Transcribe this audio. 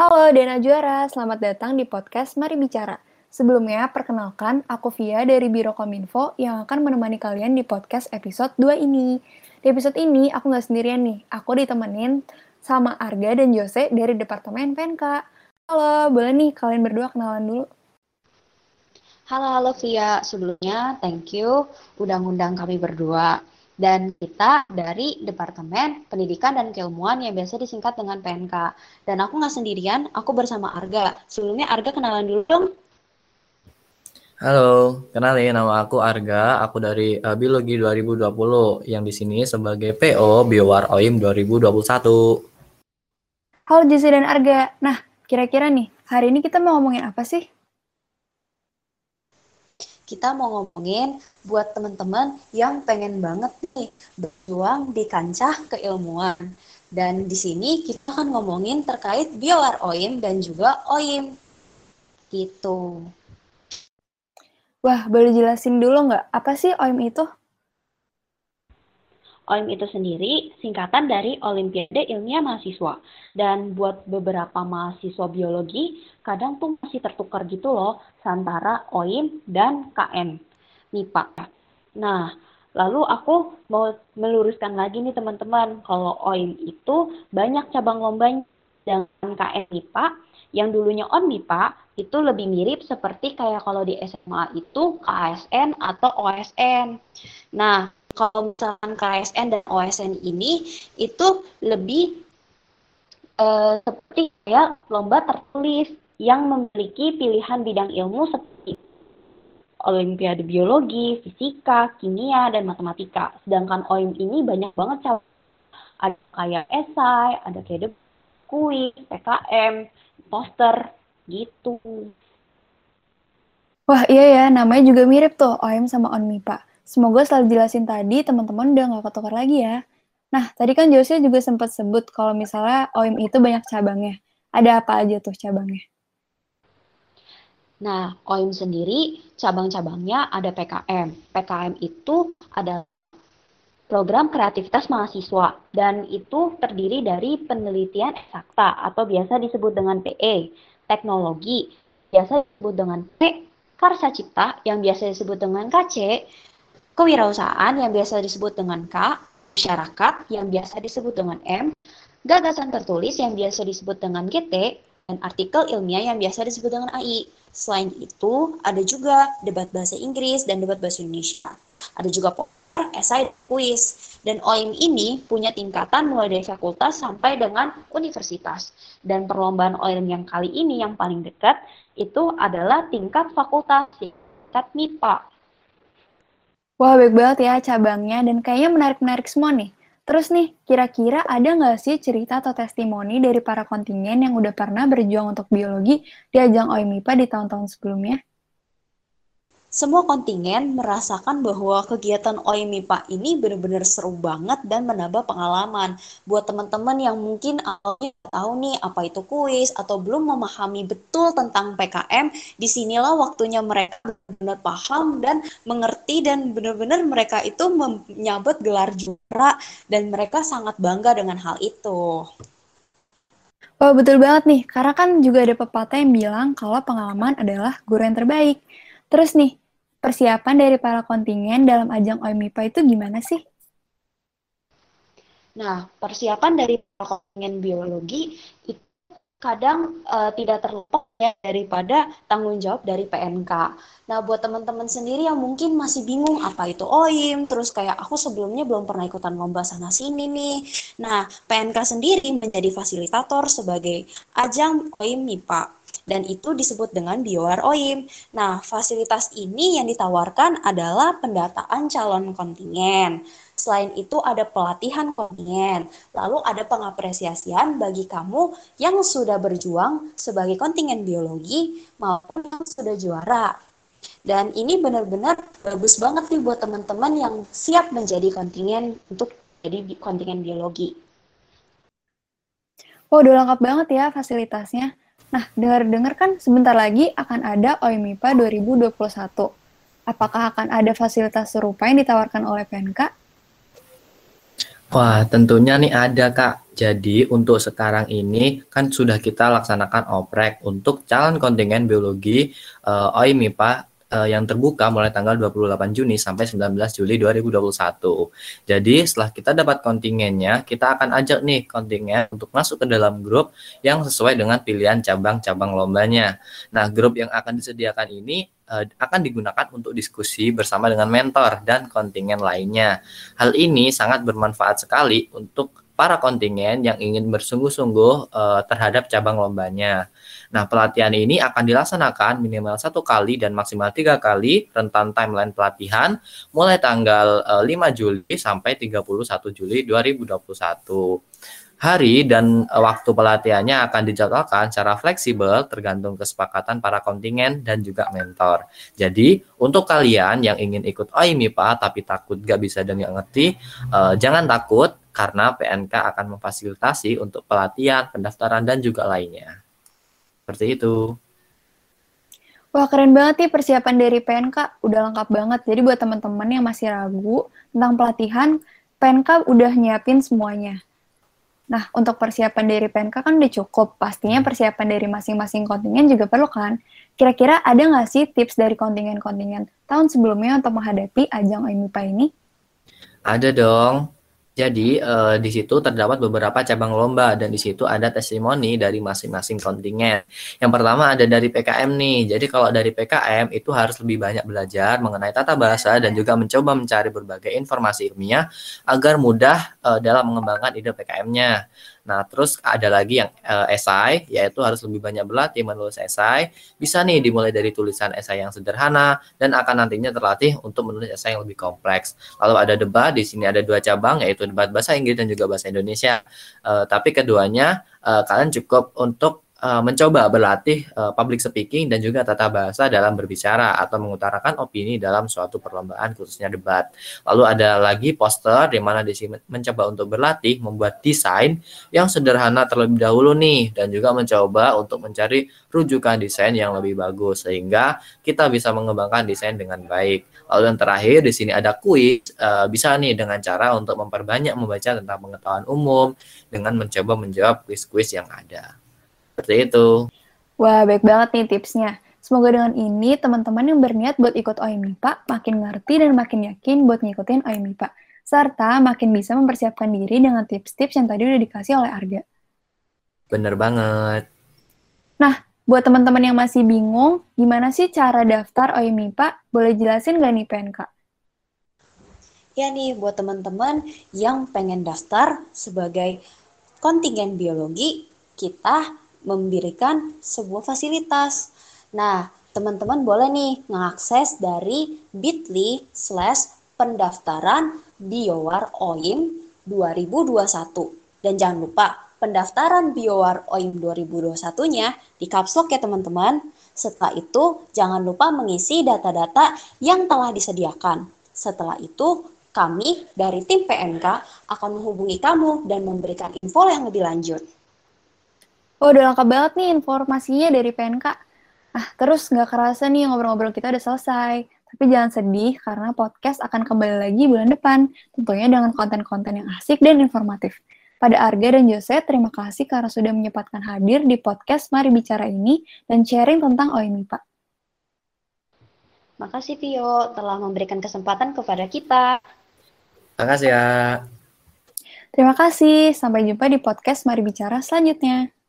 Halo Dena Juara, selamat datang di podcast Mari Bicara. Sebelumnya, perkenalkan, aku Via dari Biro Kominfo yang akan menemani kalian di podcast episode 2 ini. Di episode ini, aku nggak sendirian nih, aku ditemenin sama Arga dan Jose dari Departemen PNK. Halo, boleh nih kalian berdua kenalan dulu. Halo, halo Via. Sebelumnya, thank you udah ngundang kami berdua. Dan kita dari Departemen Pendidikan dan Keilmuan yang biasa disingkat dengan PNK. Dan aku nggak sendirian, aku bersama Arga. Sebelumnya Arga kenalan dulu dong. Halo, kenalin nama aku Arga, aku dari uh, Biologi 2020 yang di sini sebagai PO Biowar OIM 2021. Halo Jesse dan Arga. Nah, kira-kira nih, hari ini kita mau ngomongin apa sih? Kita mau ngomongin buat teman-teman yang pengen banget nih berjuang di kancah keilmuan. Dan di sini kita akan ngomongin terkait BioR OIM dan juga OIM. Gitu. Wah, boleh jelasin dulu nggak, apa sih OIM itu? OIM itu sendiri singkatan dari Olimpiade Ilmiah Mahasiswa. Dan buat beberapa mahasiswa biologi, kadang tuh masih tertukar gitu loh antara OIM dan KM MIPA. Nah, lalu aku mau meluruskan lagi nih teman-teman, kalau OIM itu banyak cabang lombanya dengan KM MIPA yang dulunya on MIPA itu lebih mirip seperti kayak kalau di SMA itu KSN atau OSN. Nah, kalau misalkan KSN dan OSN ini itu lebih uh, seperti kayak lomba tertulis yang memiliki pilihan bidang ilmu seperti Olimpiade Biologi, Fisika, Kimia, dan Matematika. Sedangkan OIM ini banyak banget cabang. Ada kayak esai, ada kayak kuis, PKM, poster, gitu. Wah iya ya, namanya juga mirip tuh OIM sama ONMIPA. Semoga setelah dijelasin tadi, teman-teman udah nggak ketukar lagi ya. Nah, tadi kan Josia juga sempat sebut kalau misalnya OIM itu banyak cabangnya. Ada apa aja tuh cabangnya? Nah, OIM sendiri cabang-cabangnya ada PKM. PKM itu adalah program kreativitas mahasiswa dan itu terdiri dari penelitian eksakta atau biasa disebut dengan PE, teknologi, biasa disebut dengan P, karsa cipta yang biasa disebut dengan KC, kewirausahaan yang biasa disebut dengan K, masyarakat yang biasa disebut dengan M, gagasan tertulis yang biasa disebut dengan GT, dan artikel ilmiah yang biasa disebut dengan AI. Selain itu, ada juga debat bahasa Inggris dan debat bahasa Indonesia. Ada juga poster, esai, dan. Dan OIM ini punya tingkatan mulai dari fakultas sampai dengan universitas. Dan perlombaan OIM yang kali ini yang paling dekat itu adalah tingkat fakultas, tingkat MIPA. Wah, baik banget ya cabangnya dan kayaknya menarik-menarik semua nih. Terus nih, kira-kira ada nggak sih cerita atau testimoni dari para kontingen yang udah pernah berjuang untuk biologi di ajang OIMIPA di tahun-tahun sebelumnya? Semua kontingen merasakan bahwa kegiatan OIMIPA ini benar-benar seru banget dan menambah pengalaman. Buat teman-teman yang mungkin tahu nih apa itu kuis atau belum memahami betul tentang PKM, di sinilah waktunya mereka benar-benar paham dan mengerti dan benar-benar mereka itu menyabet gelar juara dan mereka sangat bangga dengan hal itu. Oh, betul banget nih, karena kan juga ada pepatah yang bilang kalau pengalaman adalah guru yang terbaik. Terus nih, persiapan dari para kontingen dalam ajang OIMIPA itu gimana sih? Nah, persiapan dari para kontingen biologi itu kadang uh, tidak terlepas daripada tanggung jawab dari PNK. Nah, buat teman-teman sendiri yang mungkin masih bingung apa itu OIM, terus kayak aku sebelumnya belum pernah ikutan lomba sana sini nih. Nah, PNK sendiri menjadi fasilitator sebagai ajang OIM MIPA dan itu disebut dengan BioR OIM. Nah, fasilitas ini yang ditawarkan adalah pendataan calon kontingen. Selain itu ada pelatihan kontingen, lalu ada pengapresiasian bagi kamu yang sudah berjuang sebagai kontingen biologi maupun yang sudah juara. Dan ini benar-benar bagus banget nih buat teman-teman yang siap menjadi kontingen untuk jadi kontingen biologi. Oh, udah lengkap banget ya fasilitasnya. Nah, dengar-dengar kan sebentar lagi akan ada OIMIPA 2021. Apakah akan ada fasilitas serupa yang ditawarkan oleh PNK? Wah, tentunya nih ada Kak. Jadi untuk sekarang ini kan sudah kita laksanakan oprek untuk calon kontingen biologi uh, OI MIPA uh, yang terbuka mulai tanggal 28 Juni sampai 19 Juli 2021. Jadi setelah kita dapat kontingennya, kita akan ajak nih kontingen untuk masuk ke dalam grup yang sesuai dengan pilihan cabang-cabang lombanya. Nah, grup yang akan disediakan ini uh, akan digunakan untuk diskusi bersama dengan mentor dan kontingen lainnya. Hal ini sangat bermanfaat sekali untuk para kontingen yang ingin bersungguh-sungguh uh, terhadap cabang lombanya. Nah, pelatihan ini akan dilaksanakan minimal satu kali dan maksimal tiga kali rentan timeline pelatihan mulai tanggal uh, eh, 5 Juli sampai 31 Juli 2021. Hari dan eh, waktu pelatihannya akan dijadwalkan secara fleksibel tergantung kesepakatan para kontingen dan juga mentor. Jadi, untuk kalian yang ingin ikut OIMIPA tapi takut gak bisa dan gak ngerti, uh, jangan takut karena PNK akan memfasilitasi untuk pelatihan, pendaftaran, dan juga lainnya. Seperti itu. Wah, keren banget nih persiapan dari PNK. Udah lengkap banget. Jadi buat teman-teman yang masih ragu tentang pelatihan, PNK udah nyiapin semuanya. Nah, untuk persiapan dari PNK kan udah cukup. Pastinya persiapan dari masing-masing kontingen juga perlu kan? Kira-kira ada nggak sih tips dari kontingen-kontingen tahun sebelumnya untuk menghadapi ajang OIMIPA ini? Ada dong. Jadi uh, di situ terdapat beberapa cabang lomba dan di situ ada testimoni dari masing-masing kontingen. Yang pertama ada dari PKM nih. Jadi kalau dari PKM itu harus lebih banyak belajar mengenai tata bahasa dan juga mencoba mencari berbagai informasi ilmiah agar mudah uh, dalam mengembangkan ide PKM-nya. Nah, terus ada lagi yang uh, esai, yaitu harus lebih banyak berlatih menulis esai. Bisa nih dimulai dari tulisan esai yang sederhana dan akan nantinya terlatih untuk menulis esai yang lebih kompleks. Lalu ada debat, di sini ada dua cabang, yaitu debat bahasa Inggris dan juga bahasa Indonesia. Uh, tapi keduanya uh, kalian cukup untuk uh, mencoba berlatih uh, public speaking dan juga tata bahasa dalam berbicara atau mengutarakan opini dalam suatu perlombaan khususnya debat. Lalu ada lagi poster di mana di sini mencoba untuk berlatih membuat desain yang sederhana terlebih dahulu nih dan juga mencoba untuk mencari rujukan desain yang lebih bagus sehingga kita bisa mengembangkan desain dengan baik. Lalu yang terakhir di sini ada kuis uh, bisa nih dengan cara untuk memperbanyak membaca tentang pengetahuan umum dengan mencoba menjawab kuis-kuis yang ada. Seperti itu. Wah, baik banget nih tipsnya. Semoga dengan ini teman-teman yang berniat buat ikut OIMIPA makin ngerti dan makin yakin buat ngikutin OIMIPA. Serta makin bisa mempersiapkan diri dengan tips-tips yang tadi udah dikasih oleh Arga. Bener banget. Nah, buat teman-teman yang masih bingung, gimana sih cara daftar OIMIPA? Boleh jelasin nggak nih PNK? Ya nih, buat teman-teman yang pengen daftar sebagai kontingen biologi, kita memberikan sebuah fasilitas. Nah, teman-teman boleh nih mengakses dari bit.ly slash pendaftaran Biowar OIM 2021. Dan jangan lupa, pendaftaran Biowar OIM 2021-nya di Capslock ya teman-teman. Setelah itu, jangan lupa mengisi data-data yang telah disediakan. Setelah itu, kami dari tim PNK akan menghubungi kamu dan memberikan info yang lebih lanjut. Oh, udah lengkap banget nih informasinya dari PNK. Ah, terus nggak kerasa nih ngobrol-ngobrol kita udah selesai. Tapi jangan sedih karena podcast akan kembali lagi bulan depan, tentunya dengan konten-konten yang asik dan informatif. Pada Arga dan Jose, terima kasih karena sudah menyempatkan hadir di podcast Mari Bicara ini dan sharing tentang OIMIPA. Makasih Vio telah memberikan kesempatan kepada kita. Terima kasih ya. Terima kasih, sampai jumpa di podcast Mari Bicara selanjutnya.